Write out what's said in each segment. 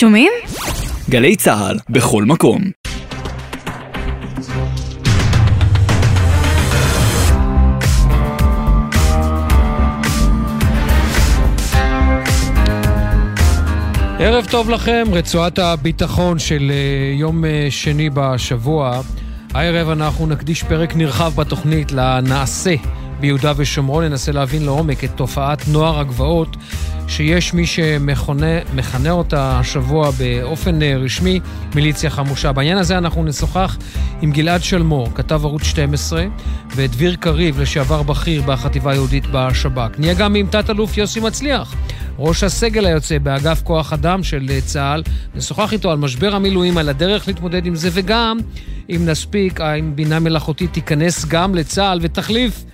שומעים? גלי צה"ל, בכל מקום. ערב טוב לכם, רצועת הביטחון של אה, יום אה, שני בשבוע. הערב אנחנו נקדיש פרק נרחב בתוכנית לנעשה ביהודה ושומרון, ננסה להבין לעומק את תופעת נוער הגבעות, שיש מי שמכנה אותה השבוע באופן אה, רשמי מיליציה חמושה. בעניין הזה אנחנו נשוחח עם גלעד שלמור, כתב ערוץ 12, ואת דביר קריב, לשעבר בכיר בחטיבה היהודית בשב"כ. נהיה גם עם תת-אלוף יוסי מצליח. ראש הסגל היוצא באגף כוח אדם של צה"ל, נשוחח איתו על משבר המילואים, על הדרך להתמודד עם זה, וגם, אם נספיק, האם בינה מלאכותית תיכנס גם לצה"ל ותחליף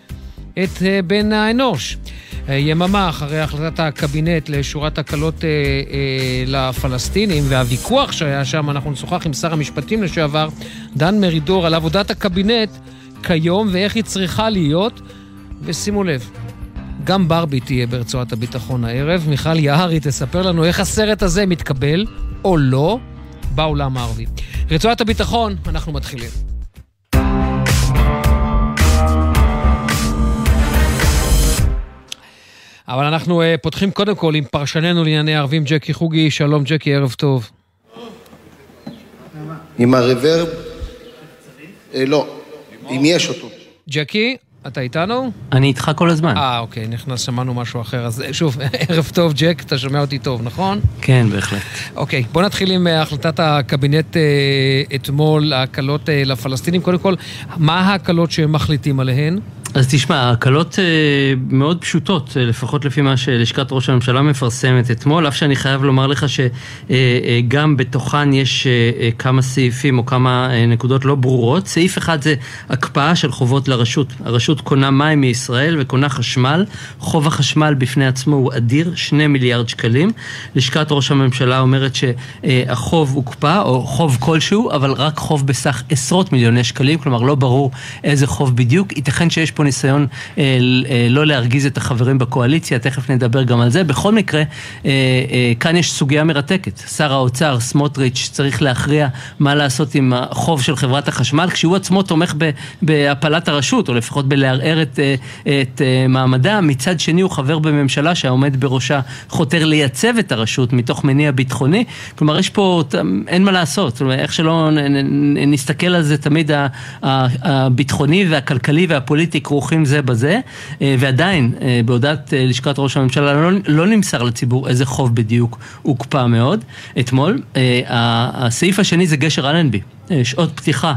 את אה, בן האנוש. אה, יממה אחרי החלטת הקבינט לשורת הקלות אה, אה, לפלסטינים והוויכוח שהיה שם, אנחנו נשוחח עם שר המשפטים לשעבר, דן מרידור, על עבודת הקבינט כיום ואיך היא צריכה להיות. ושימו לב, גם ברבי תהיה ברצועת הביטחון הערב. מיכל יערי תספר לנו איך הסרט הזה מתקבל, או לא, בעולם הערבי. רצועת הביטחון, אנחנו מתחילים. אבל אנחנו uh, פותחים קודם כל עם פרשננו לענייני ערבים, ג'קי חוגי. שלום ג'קי, ערב טוב. עם הרוורב? אה, לא, אם יש אותו. ג'קי, אתה איתנו? אני איתך כל הזמן. אה, אוקיי, נכנס, שמענו משהו אחר. אז שוב, ערב טוב, ג'ק, אתה שומע אותי טוב, נכון? כן, בהחלט. אוקיי, בוא נתחיל עם החלטת הקבינט אה, אתמול, ההקלות אה, לפלסטינים. קודם כל, מה ההקלות שהם מחליטים עליהן? אז תשמע, ההקלות אה, מאוד פשוטות, אה, לפחות לפי מה שלשכת ראש הממשלה מפרסמת אתמול, אף שאני חייב לומר לך שגם אה, בתוכן יש כמה סעיפים או כמה נקודות לא ברורות. סעיף אחד זה הקפאה של חובות לרשות. הרשות קונה מים מישראל וקונה חשמל. חוב החשמל בפני עצמו הוא אדיר, שני מיליארד שקלים. לשכת ראש הממשלה אומרת שהחוב הוקפא, או חוב כלשהו, אבל רק חוב בסך עשרות מיליוני שקלים, כלומר לא ברור איזה חוב בדיוק. ייתכן שיש פה ניסיון אה, אה, לא להרגיז את החברים בקואליציה, תכף נדבר גם על זה. בכל מקרה, אה, אה, כאן יש סוגיה מרתקת. שר האוצר, סמוטריץ', צריך להכריע מה לעשות עם החוב של חברת החשמל, כשהוא עצמו תומך ב, בהפלת הרשות, או לפחות בלערער את, אה, את אה, מעמדה. מצד שני, הוא חבר בממשלה שהעומד בראשה חותר לייצב את הרשות מתוך מניע ביטחוני. כלומר, יש פה, אין מה לעשות. איך שלא נסתכל על זה, תמיד הביטחוני והכלכלי והפוליטי כרוכים זה בזה, אה, ועדיין אה, בהודעת אה, לשכת ראש הממשלה לא, לא נמסר לציבור איזה חוב בדיוק הוקפא מאוד. אתמול, הסעיף השני זה גשר אלנבי, שעות פתיחה.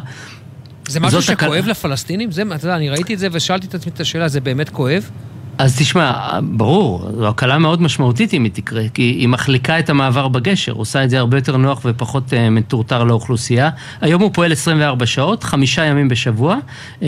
זה משהו שכואב הקל... לפלסטינים? זה, אתה יודע, אני ראיתי את זה ושאלתי את עצמי את השאלה, זה באמת כואב? אז תשמע, ברור, זו הקלה מאוד משמעותית אם היא תקרה, כי היא מחליקה את המעבר בגשר, עושה את זה הרבה יותר נוח ופחות uh, מטורטר לאוכלוסייה. היום הוא פועל 24 שעות, חמישה ימים בשבוע, uh,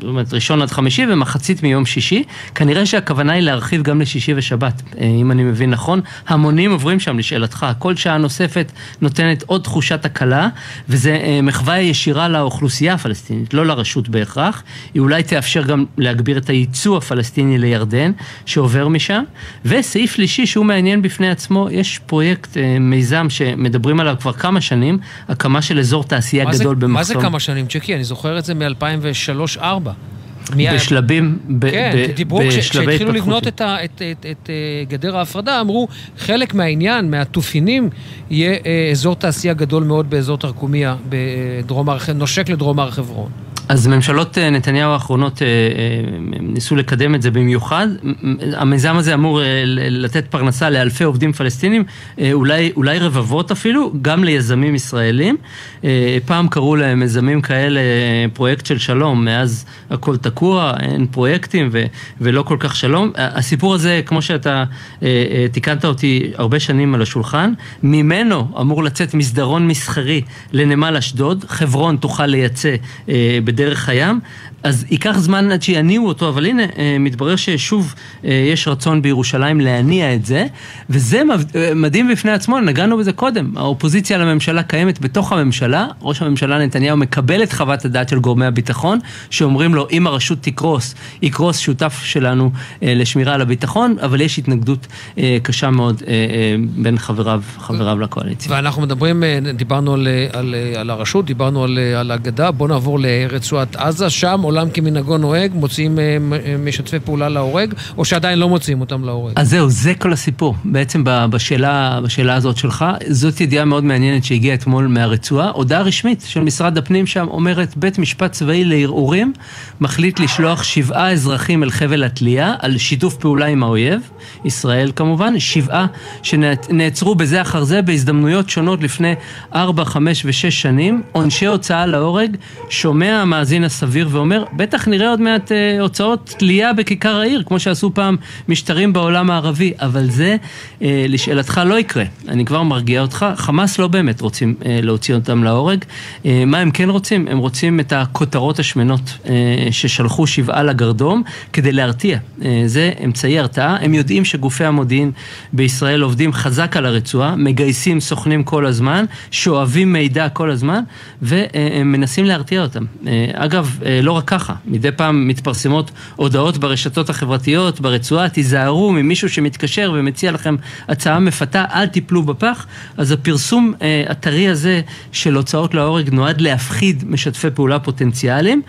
זאת אומרת ראשון עד חמישי ומחצית מיום שישי. כנראה שהכוונה היא להרחיב גם לשישי ושבת, uh, אם אני מבין נכון. המונים עוברים שם לשאלתך, כל שעה נוספת נותנת עוד תחושת הקלה, וזה uh, מחווה ישירה לאוכלוסייה הפלסטינית, לא לרשות בהכרח. היא אולי תאפשר גם להגביר את הייצוא הפלסטיני. הפלסטיני לירדן, שעובר משם. וסעיף שלישי שהוא מעניין בפני עצמו, יש פרויקט, אה, מיזם שמדברים עליו כבר כמה שנים, הקמה של אזור תעשייה גדול במחסום. מה זה כמה שנים, צ'קי? אני זוכר את זה מ-2003-2004. בשלבים, ב, כן, ב, דיברו, בשלבי התפתחות. כשהתחילו לבנות את, ה, את, את, את, את אה, גדר ההפרדה, אמרו, חלק מהעניין, מהתופינים, יהיה אה, אזור תעשייה גדול מאוד באזור תרקומיה, בדרום הר נושק לדרום הר חברון. אז ממשלות אה, נתניהו האחרונות אה, אה, ניסו לקדם את זה במיוחד. המיזם הזה אמור לתת פרנסה לאלפי עובדים פלסטינים, אולי, אולי רבבות אפילו, גם ליזמים ישראלים. פעם קראו להם מיזמים כאלה פרויקט של שלום, מאז הכל תקוע, אין פרויקטים ו, ולא כל כך שלום. הסיפור הזה, כמו שאתה תיקנת אותי הרבה שנים על השולחן, ממנו אמור לצאת מסדרון מסחרי לנמל אשדוד, חברון תוכל לייצא בדרך הים. אז ייקח זמן עד שיניעו אותו, אבל הנה, אה, מתברר ששוב אה, יש רצון בירושלים להניע את זה, וזה אה, מדהים בפני עצמו, נגענו בזה קודם. האופוזיציה לממשלה קיימת בתוך הממשלה, ראש הממשלה נתניהו מקבל את חוות הדעת של גורמי הביטחון, שאומרים לו, אם הרשות תקרוס, יקרוס שותף שלנו לשמירה על הביטחון, אבל יש התנגדות קשה מאוד בין חבריו, חבריו לקואליציה. ואנחנו מדברים, דיברנו על, על, על הרשות, דיברנו על, על הגדה, בואו נעבור לרצועת עזה, שם עולם כמנהגו נוהג, מוציאים אה, אה, משתפי פעולה להורג, או שעדיין לא מוציאים אותם להורג? אז זהו, זה כל הסיפור. בעצם בשאלה, בשאלה הזאת שלך, זאת ידיעה מאוד מעניינת שהגיעה אתמול מהרצועה. הודעה רשמית של משרד הפנים שם אומרת, בית משפט צבאי לערעורים מחליט לשלוח שבעה אזרחים אל חבל התלייה על שיתוף פעולה עם האויב, ישראל כמובן, שבעה שנעצרו בזה אחר זה בהזדמנויות שונות לפני ארבע, חמש ושש שנים, עונשי הוצאה להורג, שומע המאזין הסביר ואומר, בטח נראה עוד מעט אה, הוצאות תלייה בכיכר העיר, כמו שעשו פעם משטרים בעולם הערבי, אבל זה, אה, לשאלתך, לא יקרה. אני כבר מרגיע אותך, חמאס לא באמת רוצים אה, להוציא אותם להורג. אה, מה הם כן רוצים? הם רוצים את הכותרות השמנות אה, ששלחו שבעה לגרדום כדי להרתיע. אה, זה אמצעי הרתעה. הם יודעים שגופי המודיעין בישראל עובדים חזק על הרצועה, מגייסים סוכנים כל הזמן, שואבים מידע כל הזמן, והם מנסים להרתיע אותם. אה, אגב, אה, לא רק ככה, מדי פעם מתפרסמות הודעות ברשתות החברתיות, ברצועה, תיזהרו ממישהו שמתקשר ומציע לכם הצעה מפתה, אל תיפלו בפח. אז הפרסום אה, הטרי הזה של הוצאות להורג נועד להפחיד משתפי פעולה פוטנציאליים.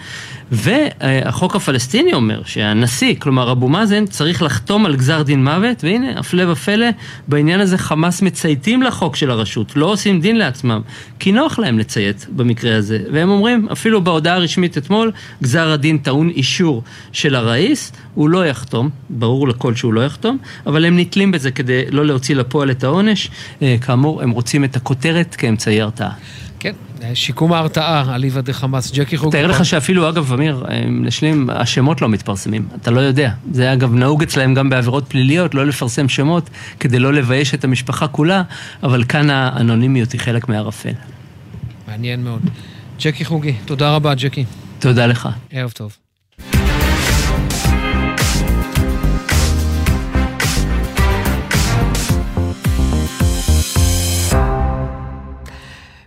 והחוק הפלסטיני אומר שהנשיא, כלומר אבו מאזן, צריך לחתום על גזר דין מוות, והנה, הפלא ופלא, בעניין הזה חמאס מצייתים לחוק של הרשות, לא עושים דין לעצמם, כי נוח להם לציית במקרה הזה. והם אומרים, אפילו בהודעה הרשמית אתמול, גזר הדין טעון אישור של הראיס, הוא לא יחתום, ברור לכל שהוא לא יחתום, אבל הם נתלים בזה כדי לא להוציא לפועל את העונש. אה, כאמור, הם רוצים את הכותרת כאמצעי הרתעה. כן, שיקום ההרתעה, אליבא דה חמאס, ג'קי חוג. תאר לך שאפילו, אגב, אמיר, נשלים, השמות לא מתפרסמים, אתה לא יודע. זה אגב נהוג אצלהם גם בעבירות פליליות, לא לפרסם שמות כדי לא לבייש את המשפחה כולה, אבל כאן האנונימיות היא חלק מהערפל. מעניין מאוד. ג'קי חוגי, תודה רבה, ג'קי. תודה לך. ערב טוב.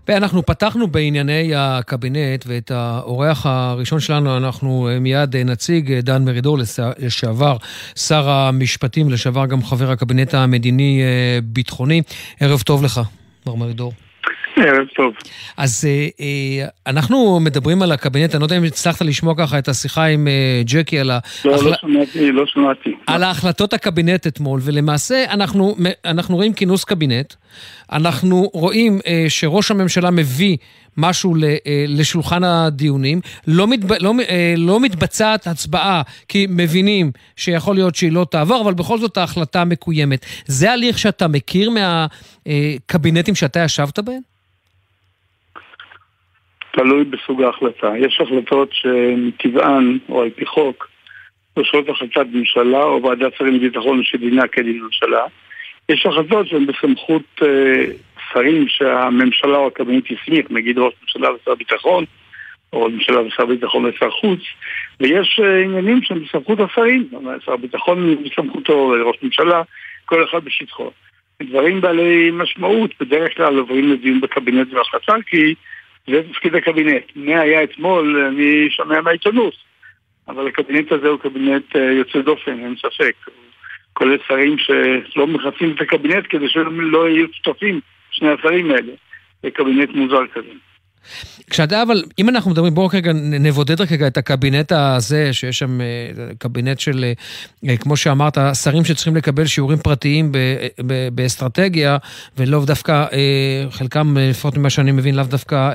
ואנחנו פתחנו בענייני הקבינט, ואת האורח הראשון שלנו אנחנו אה, מיד נציג, אה, דן מרידור, לשעבר שר המשפטים, לשעבר גם חבר הקבינט המדיני-ביטחוני. אה, ערב טוב לך, מר מרידור. טוב. אז אנחנו מדברים על הקבינט, אני לא יודע אם הצלחת לשמוע ככה את השיחה עם ג'קי על, לא, ההחל... לא שמעתי, לא שמעתי. על ההחלטות הקבינט אתמול, ולמעשה אנחנו, אנחנו רואים כינוס קבינט, אנחנו רואים אה, שראש הממשלה מביא משהו ל, אה, לשולחן הדיונים, לא, מתב, לא, אה, לא מתבצעת הצבעה כי מבינים שיכול להיות שהיא לא תעבור, אבל בכל זאת ההחלטה מקוימת. זה הליך שאתה מכיר מהקבינטים שאתה ישבת בהם? תלוי בסוג ההחלטה. יש החלטות שמטבען, או על פי חוק, יושבות החלטת ממשלה או ועדת שרים לביטחון שדינה כדין ממשלה. יש החלטות שהן בסמכות אה, שרים שהממשלה או הקבינט הסמיך, נגיד ראש ממשלה ושר ביטחון, או ראש ממשלה ושר ביטחון ושר חוץ, ויש אה, עניינים שהם בסמכות השרים, שר ביטחון בסמכותו, ראש ממשלה, כל אחד בשטחו. דברים בעלי משמעות בדרך כלל עוברים לדיון בקבינט והחלטה, כי זה תפקיד הקבינט. מה היה אתמול, אני שומע מהעיתונות, אבל הקבינט הזה הוא קבינט אה, יוצא דופן, אין ספק. כולל שרים שלא מכנסים את הקבינט כדי שהם לא יהיו שותפים, שני השרים האלה. זה קבינט מוזר כזה. כשאתה, אבל אם אנחנו מדברים, בואו רגע נבודד רגע את הקבינט הזה, שיש שם אה, קבינט של, אה, כמו שאמרת, שרים שצריכים לקבל שיעורים פרטיים באסטרטגיה, ולאו דווקא, אה, חלקם, לפחות ממה שאני מבין, לאו דווקא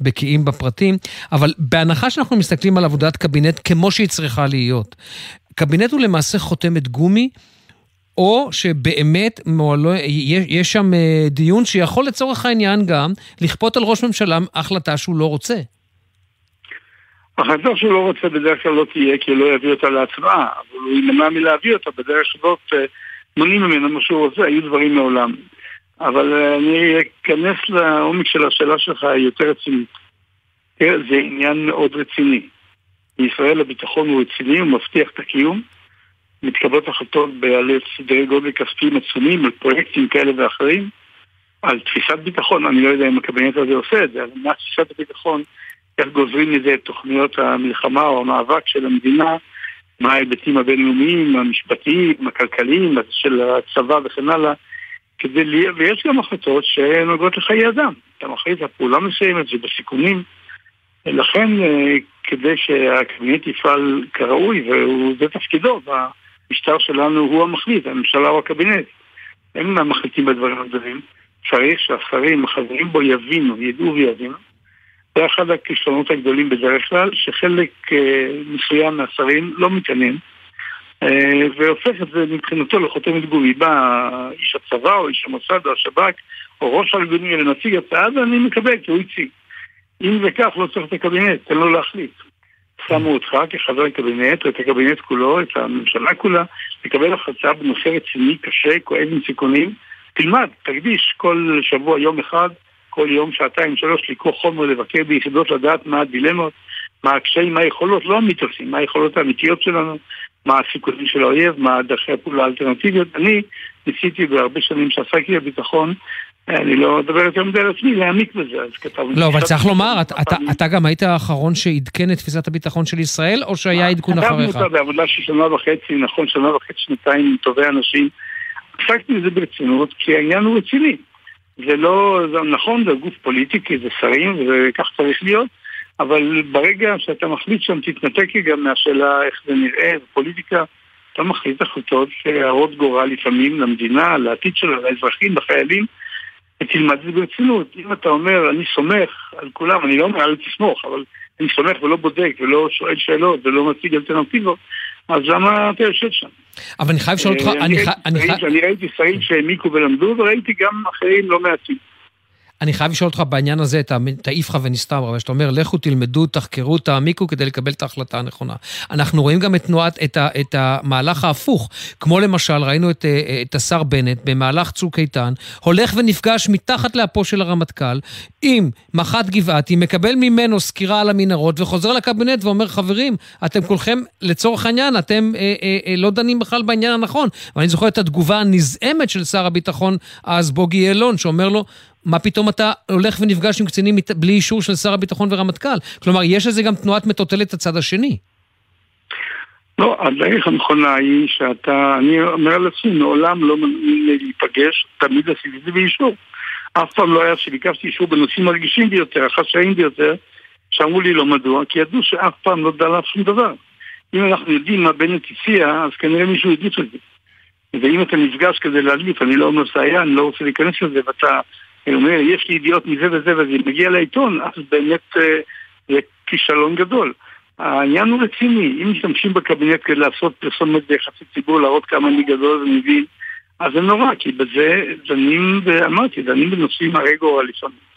בקיאים בפרטים, אבל בהנחה שאנחנו מסתכלים על עבודת קבינט כמו שהיא צריכה להיות, קבינט הוא למעשה חותמת גומי, או שבאמת מועלו, יש, יש שם אה, דיון שיכול לצורך העניין גם לכפות על ראש ממשלה החלטה שהוא לא רוצה. החלטה שהוא לא רוצה בדרך כלל לא תהיה כי לא יביא אותה להצבעה, אבל הוא יימנע מלהביא אותה בדרך הזאת אה, מונעים ממנו מה שהוא רוצה, היו דברים מעולם. אבל אה, אני אכנס לעומק של השאלה שלך, יותר רצינית. זה עניין מאוד רציני. בישראל הביטחון הוא רציני, הוא מבטיח את הקיום. מתקבלות החלטות בעלי סדרי גודל כספיים עצומים על פרויקטים כאלה ואחרים, על תפיסת ביטחון, אני לא יודע אם הקבינט הזה עושה את זה, אבל מה תפיסת הביטחון, איך גוזרים מזה את תוכניות המלחמה או המאבק של המדינה, מה ההיבטים הבינלאומיים, המשפטיים, הכלכליים, של הצבא וכן הלאה, כדי לי... ויש גם החלטות שנוגעות לחיי אדם. אתה מחליט על פעולה מסוימת ובסיכונים. לכן, אה, כדי שהקבינט יפעל כראוי, וזה תפקידו, המשטר שלנו הוא המחליט, הממשלה או הקבינט. הם המחליטים בדברים הגדולים. צריך שהשרים החברים בו יבינו, ידעו ויבינו. זה אחד הכישלונות הגדולים בדרך כלל, שחלק אה, מסוים מהשרים לא מתעניין, אה, והופך את זה מבחינתו לחותמת גומי. בא איש הצבא או איש המוסד או השב"כ או ראש הארגונים לנציג הצעה, ואני מקבל כי הוא הציג. אם זה כך, לא צריך את הקבינט, תן לו להחליט. שמו אותך כחבר קבינט, או את הקבינט כולו, את הממשלה כולה, לקבל החלטה בנושא רציני, קשה, כואב עם סיכונים. תלמד, תקדיש כל שבוע יום אחד, כל יום שעתיים, שלוש, לקרוא חומר, לבקר ביחידות, לדעת מה הדילמות, מה הקשיים, מה היכולות, לא המיתוסים, מה היכולות האמיתיות שלנו, מה הסיכונים של האויב, מה דרכי הפעולה האלטרנטיביות. אני ניסיתי בהרבה שנים שעסקתי בביטחון אני לא אדבר יותר מדי על עצמי, להעמיק בזה, אז כתבנו... לא, אבל צריך לומר, אתה גם היית האחרון שעדכן את תפיסת הביטחון של ישראל, או שהיה עדכון אחריך? כתבנו אותה בעבודה של שנה וחצי, נכון, שנה וחצי, שנתיים, עם טובי אנשים. עסקתי בזה ברצינות, כי העניין הוא רציני. זה לא, זה נכון, זה גוף פוליטי, כי זה שרים, וכך צריך להיות, אבל ברגע שאתה מחליט שם, תתנתק גם מהשאלה איך זה נראה, פוליטיקה, אתה מחליט החלטות שהרות גורל לפעמים למדינה, לעתיד שלה, לאזרחים, לחיילים. ותלמד את זה ברצינות. אם אתה אומר, אני סומך על כולם, אני לא אומר, אל תסמוך, אבל אני סומך ולא בודק ולא שואל שאלות ולא מציג אלטרנטיבות, אז למה אתה יושב שם? אבל אני חייב לשאול אותך, אה, אני ראיתי שרים שהעמיקו ולמדו, וראיתי גם אחרים לא מעטים. אני חייב לשאול אותך בעניין הזה, את האיפכא ונסתברא, שאתה אומר, לכו תלמדו, תחקרו, תעמיקו כדי לקבל את ההחלטה הנכונה. אנחנו רואים גם את תנועת, את, ה, את המהלך ההפוך. כמו למשל, ראינו את, אה, את השר בנט במהלך צוק איתן, הולך ונפגש מתחת לאפו של הרמטכ"ל עם מח"ט גבעתי, מקבל ממנו סקירה על המנהרות וחוזר לקבינט ואומר, חברים, אתם כולכם, לצורך העניין, אתם אה, אה, אה, לא דנים בכלל בעניין הנכון. ואני זוכר את התגובה הנזעמת של שר הביטחון אז, בוגי יעלון, שאומר לו, מה פתאום אתה הולך ונפגש עם קצינים בלי אישור של שר הביטחון ורמטכ"ל? כלומר, יש לזה גם תנועת מטוטלת הצד השני. לא, הדרך הנכונה היא שאתה, אני אומר לעצמי, מעולם לא להיפגש, תמיד עשיתי את זה באישור. אף פעם לא היה שביקשתי אישור בנושאים הרגישים ביותר, החשאיים ביותר, שאמרו לי לא מדוע, כי ידעו שאף פעם לא דע שום דבר. אם אנחנו יודעים מה בנט הציע, אז כנראה מישהו הדליף את זה. ואם אתה נפגש כדי להדליף, אני לא אומר שהיה, אני לא רוצה להיכנס לזה, ואתה אני אומר, יש לי ידיעות מזה וזה וזה מגיע לעיתון, אז באמת אה, זה כישלון גדול. העניין הוא רציני, אם משתמשים בקבינט כדי לעשות פרסומת ביחסי ציבור, להראות כמה אני גדול ומבין, אז זה נורא, כי בזה דנים, ואמרתי, דנים בנושאים הרי גורל לפעמים.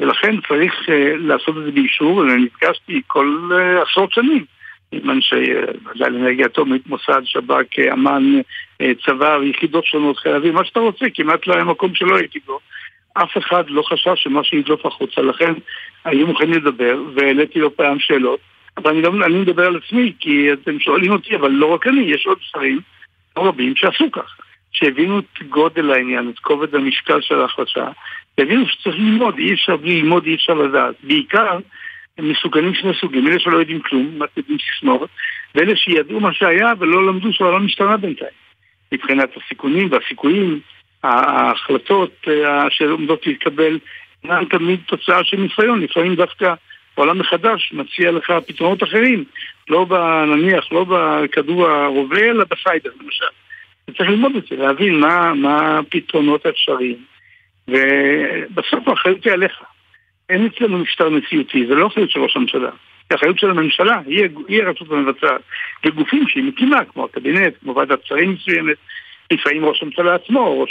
ולכן צריך uh, לעשות את זה באישור, ונפגשתי כל uh, עשרות שנים עם אנשי ועדה לאנרגיה אטומית, מוסד, שב"כ, אמ"ן, uh, צבא, יחידות שונות, חייבים, מה שאתה רוצה, כמעט לא היה מקום שלא הייתי בו. אף אחד לא חשב שמשהו ידלוף החוצה, לכן היו מוכנים לדבר, והעליתי לא פעם שאלות, אבל אני, לא, אני מדבר על עצמי, כי אתם שואלים אותי, אבל לא רק אני, יש עוד שרים לא רבים שעשו כך, שהבינו את גודל העניין, את כובד המשקל של ההחלטה, והבינו שצריך ללמוד, אי אפשר בלי ללמוד, אי אפשר לדעת. בעיקר, הם מסוגלים שני סוגים, אלה שלא יודעים כלום, יודעים סיסמאות, ואלה שידעו מה שהיה ולא למדו שהעולם השתנה בינתיים. מבחינת הסיכונים והסיכויים, ההחלטות אה, שעומדות להתקבל אינן תמיד תוצאה של ניסיון, לפעמים דווקא העולם מחדש מציע לך פתרונות אחרים, לא נניח, לא בכדור הרובה, אלא בסיידר למשל. צריך ללמוד את זה, להבין מה, מה הפתרונות האפשריים. ובסוף האחריות היא עליך. אין אצלנו משטר נשיאותי, זה לא אחריות של ראש הממשלה. זה אחריות של הממשלה, היא, הרשות המבצעת. וגופים שהיא מקימה, כמו הקבינט, כמו ועדת שרים מסוימת, לפעמים ראש הממשלה עצמו, או,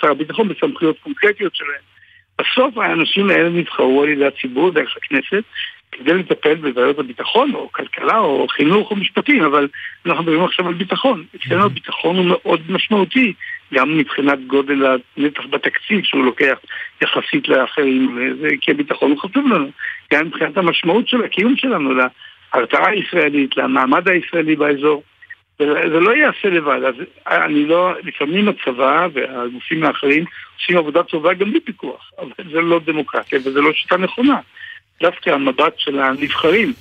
שר הביטחון בסמכויות קונקרטיות שלהם. בסוף האנשים האלה נבחרו על ידי הציבור דרך הכנסת כדי לטפל בבעיות הביטחון, או כלכלה, או חינוך, או משפטים, אבל אנחנו מדברים עכשיו על ביטחון. אצלנו הביטחון הוא מאוד משמעותי, גם מבחינת גודל הנתח בתקציב שהוא לוקח יחסית לאחרים, כי הביטחון הוא חשוב לנו, גם מבחינת המשמעות של הקיום שלנו, להרתעה הישראלית, למעמד הישראלי באזור. זה לא ייעשה לבד, אז אני לא, לפעמים הצבא והגופים האחרים עושים עבודה טובה גם בלי פיקוח, אבל זה לא דמוקרטיה וזה לא שיטה נכונה. דווקא המבט של הנבחרים,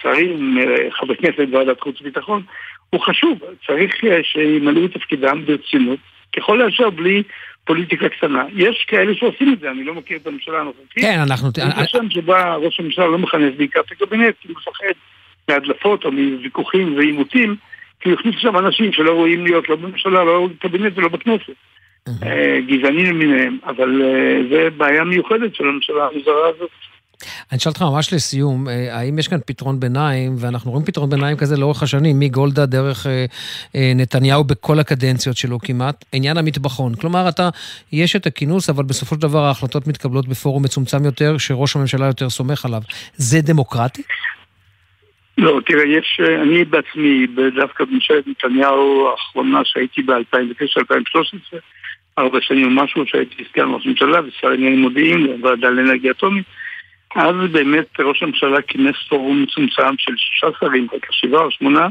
שרים, אה, חברי כנסת בוועדת חוץ וביטחון, הוא חשוב, צריך שימלאו את תפקידם ברצינות, ככל האשר בלי פוליטיקה קטנה. יש כאלה שעושים את זה, אני לא מכיר את הממשלה הנוכחית. כן, אנחנו... אני חושב שבה ראש הממשלה לא מכנס בעיקר את הקבינט, כי הוא מפחד מהדלפות או מוויכוחים ועימותים, כי הוא הכניס שם אנשים שלא רואים להיות לא בממשלה, לא בקבינט ולא בכנסת. אה, גזענים למיניהם, אבל אה, זה בעיה מיוחדת של הממשלה המוזרה הזאת. אני אשאל אותך ממש לסיום, אה, האם יש כאן פתרון ביניים, ואנחנו רואים פתרון ביניים כזה לאורך השנים, מגולדה דרך נתניהו בכל הקדנציות שלו כמעט, עניין המטבחון. כלומר, אתה, יש את הכינוס, אבל בסופו של דבר ההחלטות מתקבלות בפורום מצומצם יותר, שראש הממשלה יותר סומך עליו. זה דמוקרטי? לא, תראה, יש, אני בעצמי, דווקא בממשלת נתניהו האחרונה שהייתי ב-2009-2013, ארבע שנים או משהו שהייתי סגן ראש ממשלה ושר עניינים מודיעין, ועדה לאנרגיה אטומית, אז באמת ראש הממשלה כינס פורום מצומצם של שישה שרים, רק שבעה או שמונה,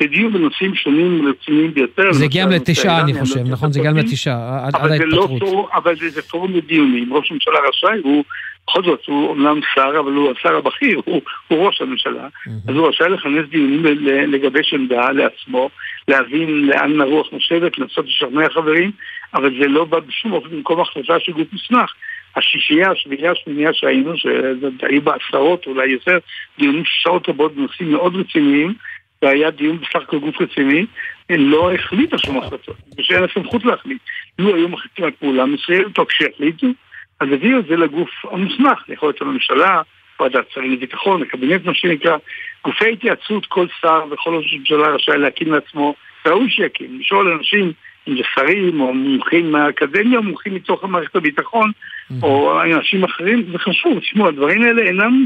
לדיון בנושאים שונים רציניים ביותר. זה הגיע לתשעה, אני חושב, נכון? זה הגיע לתשעה, עד ההתפטרות. אבל זה פורום לדיונים. ראש הממשלה רשאי, הוא, בכל זאת, הוא אומנם שר, אבל הוא השר הבכיר, הוא ראש הממשלה. אז הוא רשאי לכנס דיונים לגבש עמדה לעצמו, להבין לאן הרוח נושבת, לנסות לשכנע חברים, אבל זה לא בא בשום אופן במקום החלטה של גוף מוסמך. השישייה, השביעייה, השמינייה שהיינו, שהיו בה עשרות, אולי יותר, דיונים שעות רבות בנושאים מאוד רציניים, והיה דיון בסך הכל גוף רציני, לא החליטה שום החלטות, ושאין לה סמכות להחליט. לו היו מחליטים על פעולה מסוימת, או כשיחליטו, אז הביאו את זה לגוף המוסמך, יכול להיות הממשלה, ועדת שרים לביטחון, הקבינט מה שנקרא, גופי התייעצות, כל שר וכל ראש ממשלה רשאי להקים לעצמו, ראוי שיקים, לשאול אנשים אם זה שרים או מומחים מהאקדמיה או מומחים מתוך המערכת הביטחון או אנשים אחרים, זה חשוב, תשמעו, הדברים האלה אינם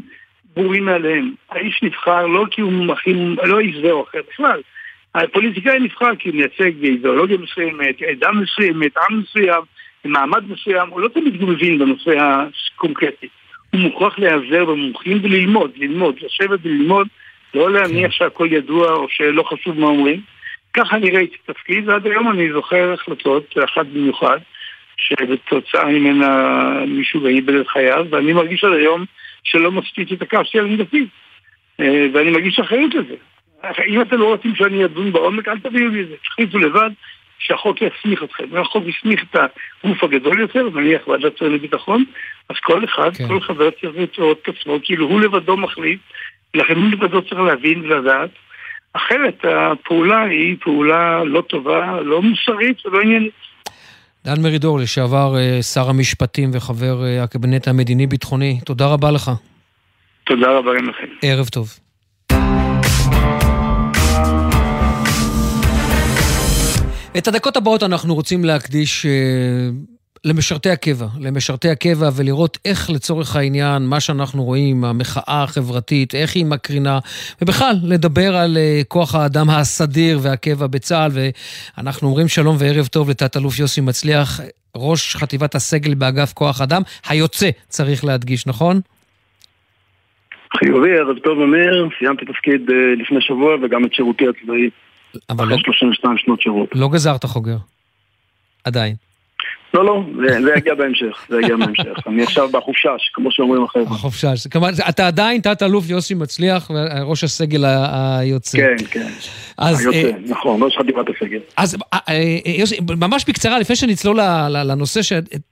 ברורים מעליהם. האיש נבחר לא כי הוא הכי, לא איש זה או אחר בכלל. הפוליטיקאי נבחר כי הוא מייצג אידיאולוגיה מסוימת, עדה מסוימת, עם מסוים, מעמד מסוים, הוא לא תמיד מבין בנושא הקונקרטי. הוא מוכרח להיעזר במומחים וללמוד, ללמוד, לשבת וללמוד, לא להניח. שהכל ידוע או שלא חשוב מה אומרים. ככה אני ראיתי את התפקיד, ועד היום אני זוכר החלטות, אחת במיוחד, שבתוצאה ממנה מישהו איבד את חייו, ואני מרגיש עד היום שלא מספיק את הקו של עמדתי. אה, ואני מרגיש אחריות לזה. אם אתם לא רוצים שאני אדון בעומק, אל תביאו לי את זה. תחליטו לבד שהחוק יסמיך אתכם. החוק יסמיך את הגוף הגדול יותר, נניח ועדת שרים לביטחון, אז כל אחד, כן. כל חבר צריך לראות את עצמו, כאילו הוא לבדו מחליט, לכן הוא לבדו צריך להבין ולדעת. אחרת הפעולה היא פעולה לא טובה, לא מוסרית ולא עניינית. דן מרידור, לשעבר אה, שר המשפטים וחבר אה, הקבינט המדיני-ביטחוני, תודה רבה לך. תודה רבה גם לכם. ערב טוב. את הדקות הבאות אנחנו רוצים להקדיש אה, למשרתי הקבע, למשרתי הקבע ולראות איך לצורך העניין, מה שאנחנו רואים, המחאה החברתית, איך היא מקרינה, ובכלל, לדבר על uh, כוח האדם הסדיר והקבע בצה"ל, ואנחנו אומרים שלום וערב טוב לתת-אלוף יוסי מצליח, ראש חטיבת הסגל באגף כוח אדם, היוצא, צריך להדגיש, נכון? חיובי, ערב טוב אמיר, סיימתי תפקיד uh, לפני שבוע וגם את שירותי הצבאי. אבל אחרי לא... 32 שנות שירות. לא גזרת חוגר. עדיין. לא, לא, זה יגיע בהמשך, זה יגיע בהמשך. אני עכשיו בחופשש, כמו שאומרים החבר'ה. החופשש. כלומר, אתה עדיין תת-אלוף יוסי מצליח, ראש הסגל היוצא. כן, כן. היוצא, אה, נכון, ראש חטיבת הסגל. אז אה, אה, יוסי, ממש בקצרה, לפני שנצלול לנושא,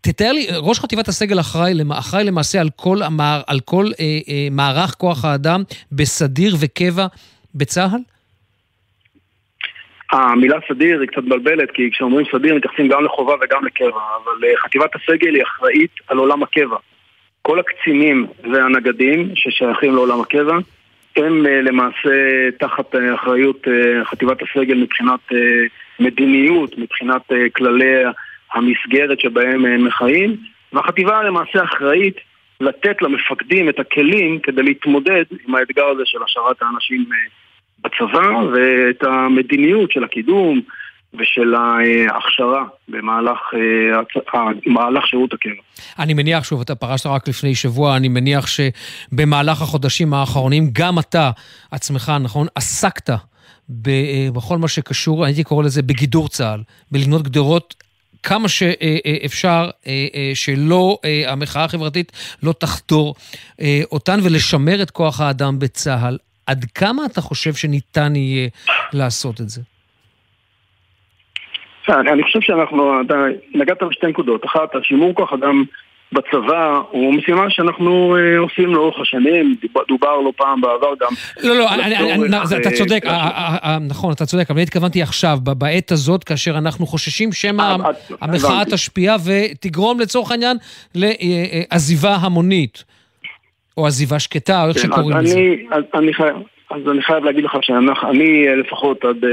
תתאר לי, ראש חטיבת הסגל אחראי למעשה על כל מערך כוח האדם בסדיר וקבע בצה"ל? המילה סדיר היא קצת מבלבלת, כי כשאומרים סדיר מתייחסים גם לחובה וגם לקבע, אבל אה, חטיבת הסגל היא אחראית על עולם הקבע. כל הקצינים והנגדים ששייכים לעולם הקבע, הם אה, למעשה תחת אה, אחריות חטיבת הסגל מבחינת מדיניות, מבחינת כללי המסגרת שבהם הם מחיים, והחטיבה למעשה אחראית לתת למפקדים את הכלים כדי להתמודד עם האתגר הזה של השארת האנשים בצבא ואת המדיניות של הקידום ושל ההכשרה במהלך מהלך שירות הקבע. אני מניח, שוב, אתה פרשת רק לפני שבוע, אני מניח שבמהלך החודשים האחרונים, גם אתה עצמך, נכון, עסקת בכל מה שקשור, הייתי קורא לזה בגידור צה"ל, בלבנות גדרות כמה שאפשר שלא, המחאה החברתית לא תחתור אותן ולשמר את כוח האדם בצה"ל. עד כמה אתה חושב שניתן יהיה לעשות את זה? אני חושב שאנחנו, אתה נגעת בשתי נקודות. אחת, השימור כוח אדם בצבא הוא משימה שאנחנו אה, עושים לאורך השנים, דובר לא פעם בעבר גם. לא, לא, אתה צודק, נכון, אתה צודק, אבל אני התכוונתי עכשיו, בעת הזאת, כאשר אנחנו חוששים שמא אה, המחאה תשפיע ותגרום לצורך העניין לעזיבה המונית, או עזיבה שקטה, או איך כן, שקוראים לזה. אז אני חייב להגיד לך שאני לפחות עד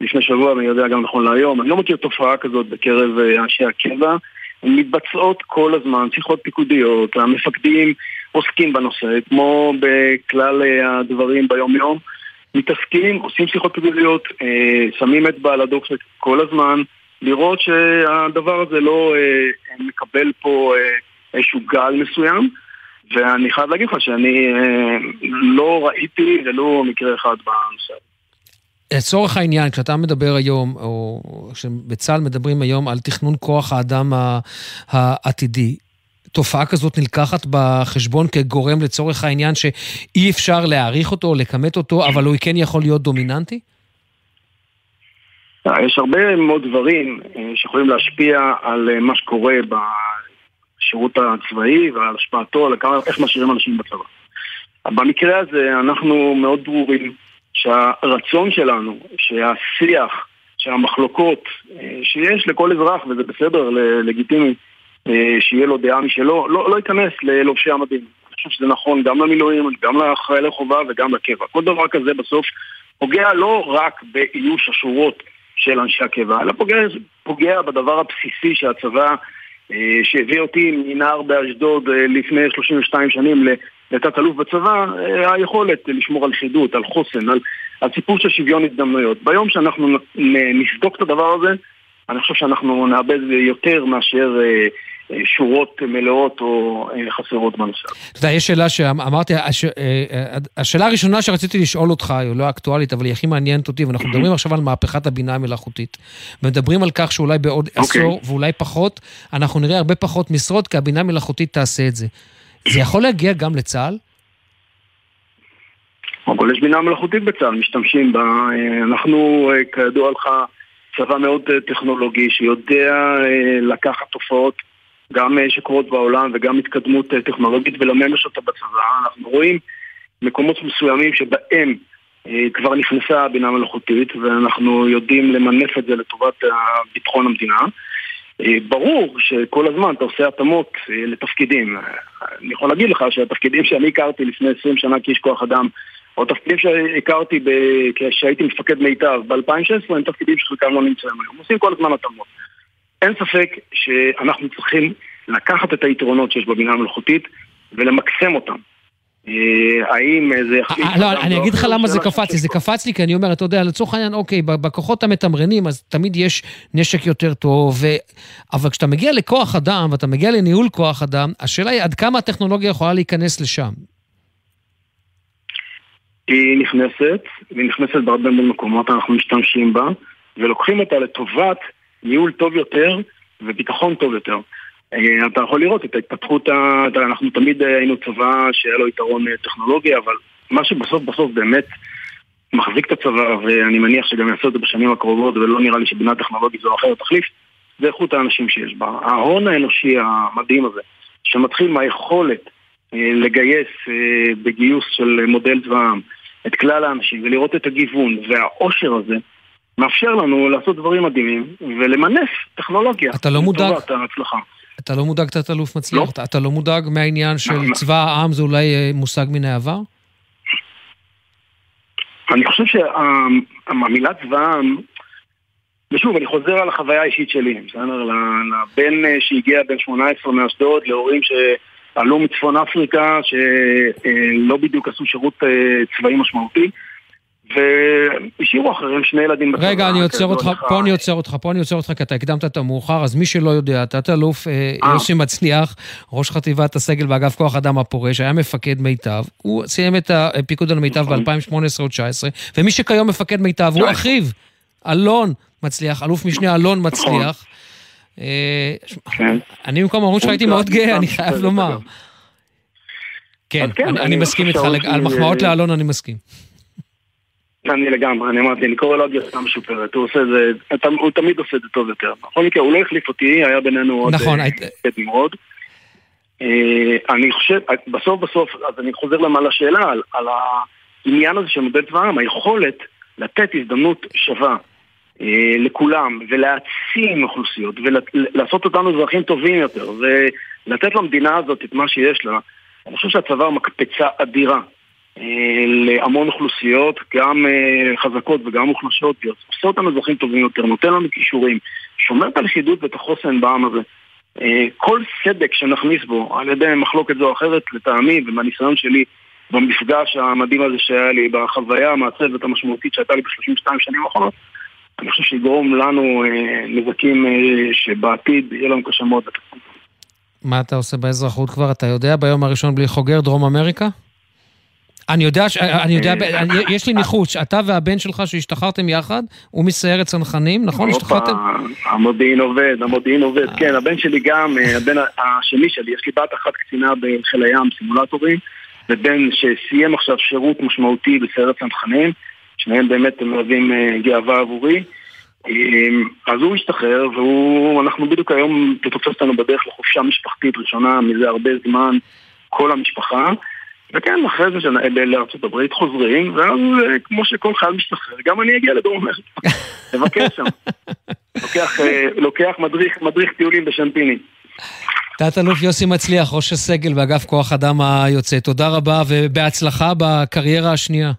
לפני שבוע, ואני יודע גם נכון להיום, אני לא מכיר תופעה כזאת בקרב אנשי הקבע. מתבצעות כל הזמן, שיחות פיקודיות, המפקדים עוסקים בנושא, כמו בכלל אה, הדברים ביום-יום, מתעסקים, עושים שיחות פיקודיות, אה, שמים אצבע על הדופק כל הזמן, לראות שהדבר הזה לא אה, מקבל פה איזשהו גל מסוים, ואני חייב להגיד לך שאני לא ראיתי ולו מקרה אחד בנושא הזה. לצורך העניין, כשאתה מדבר היום, או כשבצה"ל מדברים היום על תכנון כוח האדם העתידי, תופעה כזאת נלקחת בחשבון כגורם לצורך העניין שאי אפשר להעריך אותו או לכמת אותו, אבל הוא כן יכול להיות דומיננטי? יש הרבה מאוד דברים אה, שיכולים להשפיע על אה, מה שקורה בשירות הצבאי ועל השפעתו, על איך משאירים אנשים בצבא. במקרה הזה אנחנו מאוד ברורים שהרצון שלנו, שהשיח, שהמחלוקות אה, שיש לכל אזרח, וזה בסדר, לגיטימי, אה, שיהיה לו דעה משלו, לא, לא ייכנס ללובשי המדים. אני חושב שזה נכון גם למילואים, גם לחיילי חובה וגם לקבע. כל דבר כזה בסוף פוגע לא רק באיוש השורות של אנשי הקבע, אלא פוגע, פוגע בדבר הבסיסי שהצבא, שהביא אותי מנער באשדוד לפני 32 שנים לתת-אלוף בצבא, אה, היכולת לשמור על חידות, על חוסן, על, על סיפור של שוויון הזדמנויות. ביום שאנחנו נסדוק את הדבר הזה, אני חושב שאנחנו נאבד יותר מאשר אה, אה, שורות מלאות או חסרות בנושא. אתה יודע, יש שאלה שאמרתי, הש... השאלה הראשונה שרציתי לשאול אותך, היא לא אקטואלית, אבל היא הכי מעניינת אותי, ואנחנו מדברים עכשיו על מהפכת הבינה המלאכותית. מדברים על כך שאולי בעוד okay. אוקיי. עשור ואולי פחות, אנחנו נראה הרבה פחות משרות, כי הבינה המלאכותית תעשה את זה. זה יכול להגיע גם לצה"ל? כל יש בינה מלאכותית בצה"ל, משתמשים בה. אה, אנחנו, אה, כידוע לך, צבא מאוד אה, טכנולוגי שיודע לקחת תופעות גם שקורות בעולם וגם התקדמות טכנולוגית ולממש אותה בצבא. אנחנו רואים מקומות מסוימים שבהם כבר נכנסה הבינה המלאכותית ואנחנו יודעים למנף את זה לטובת ביטחון המדינה. אה, ברור שכל הזמן אתה עושה התאמות אה, לתפקידים. אני יכול להגיד לך שהתפקידים שאני הכרתי לפני 20 שנה כאיש כוח אדם, או תפקידים שהכרתי כשהייתי מפקד מיטב ב-2016, הם תפקידים שחלקם לא נמצאים היום. עושים כל הזמן התאמות. אין ספק שאנחנו צריכים לקחת את היתרונות שיש בבינה המלאכותית ולמקסם אותם. אה, האם זה יחליט... אה, לא, אני אגיד לך למה זה קפץ לי. זה קפץ לי כי אני אומר, אתה יודע, לצורך העניין, אוקיי, בכוחות המתמרנים, אז תמיד יש נשק יותר טוב, אבל כשאתה מגיע לכוח אדם, ואתה מגיע לניהול כוח אדם, השאלה היא עד כמה הטכנולוגיה יכולה להיכנס לשם. היא נכנסת, והיא נכנסת בהרבה מאוד מקומות, אנחנו משתמשים בה, ולוקחים אותה לטובת ניהול טוב יותר וביטחון טוב יותר. אה, אתה יכול לראות את ההתפתחות, אנחנו תמיד היינו צבא שהיה לו יתרון אה, טכנולוגי, אבל מה שבסוף בסוף באמת מחזיק את הצבא, ואני מניח שגם יעשו את זה בשנים הקרובות, ולא נראה לי שבינה טכנולוגית זו או אחרת תחליף, זה איכות האנשים שיש בה. ההון האנושי המדהים הזה, שמתחיל מהיכולת אה, לגייס בגיוס של מודל צבא העם את כלל האנשים ולראות את הגיוון והעושר הזה, מאפשר לנו לעשות דברים מדהימים ולמנף טכנולוגיה. אתה לא מודאג? לטובת ההצלחה. אתה לא מודאג תת-אלוף מצליח? לא. אתה, אתה לא מודאג מהעניין של לא, צבא העם, זה אולי אה, מושג מן העבר? אני חושב שהמילה צבא העם, ושוב, אני חוזר על החוויה האישית שלי, בסדר? לבן אה, שהגיע בן 18 מאשדוד, להורים שעלו מצפון אפריקה, שלא בדיוק עשו שירות אה, צבאי משמעותי. והשאירו אחריהם שני ילדים בצבא. רגע, אני עוצר אותך, פה אני עוצר אותך, פה אני עוצר אותך, כי אתה הקדמת את המאוחר, אז מי שלא יודע, תת-אלוף אה, אה. יוסי מצליח, ראש חטיבת הסגל באגף כוח אדם הפורש, היה מפקד מיטב, הוא סיים את הפיקוד על מיטב נכון. ב-2018 או 2019, ומי שכיום מפקד מיטב הוא אחיו, אלון מצליח, אלוף משנה אלון נכון. מצליח. אה, כן. אני במקום ההורים שלך הייתי מאוד גאה, אני חייב לומר. כן, כן אני מסכים איתך, על מחמאות לאלון אני מסכים. אני לגמרי, אני אמרתי, אני קורא לו יצאה משופרת, הוא עושה את זה, הוא תמיד עושה את זה טוב יותר. בכל מקרה, הוא לא החליף אותי, היה בינינו עוד נכון, אה, היית... נמרוד. אה, אני חושב, בסוף בסוף, אז אני חוזר למה לשאלה, על, על העניין הזה של מודל צבא העם, היכולת לתת הזדמנות שווה אה, לכולם, ולהעצים אוכלוסיות, ולעשות אותנו אזרחים טובים יותר, ולתת למדינה הזאת את מה שיש לה, אני חושב שהצבא מקפצה אדירה. אה, להמון אוכלוסיות, גם אה, חזקות וגם מוחלשות, עושה אותם אזרחים טובים יותר, נותן לנו כישורים, שומר את הלכידות ואת החוסן בעם הזה. אה, כל סדק שנכניס בו על ידי מחלוקת זו או אחרת, לטעמי ומהניסיון שלי במפגש המדהים הזה שהיה לי, בחוויה המעצבת המשמעותית שהייתה לי ב-32 שנים האחרונות, אני חושב שיגרום לנו נזקים שבעתיד יהיה לנו קשה מאוד. מה אתה עושה באזרחות כבר? אתה יודע ביום הראשון בלי חוגר דרום אמריקה? אני יודע. אני יודע, יש לי ניחוש, אתה והבן שלך שהשתחררתם יחד, הוא מסיירת צנחנים, נכון? השתחררתם? המודיעין עובד, המודיעין עובד, אה. כן, הבן שלי גם, אה, הבן השני שלי, יש לי בת אחת קצינה בחיל הים, סימולטורים, ובן שסיים עכשיו שירות משמעותי בסיירת צנחנים, שניהם באמת מהווים אה, גאווה עבורי. אז הוא השתחרר, ואנחנו בדיוק היום, זה תופס אותנו בדרך לחופשה משפחתית ראשונה מזה הרבה זמן, כל המשפחה. וכן, אחרי זה לארצות הברית חוזרים, ואז אה, כמו שכל חייל משתחרר, גם אני אגיע לדרום אמריקה. לבקר שם. לוקח, אה, לוקח מדריך, מדריך טיולים בשנטיני. תת-אלוף יוסי מצליח, ראש הסגל באגף כוח אדם היוצא, תודה רבה ובהצלחה בקריירה השנייה.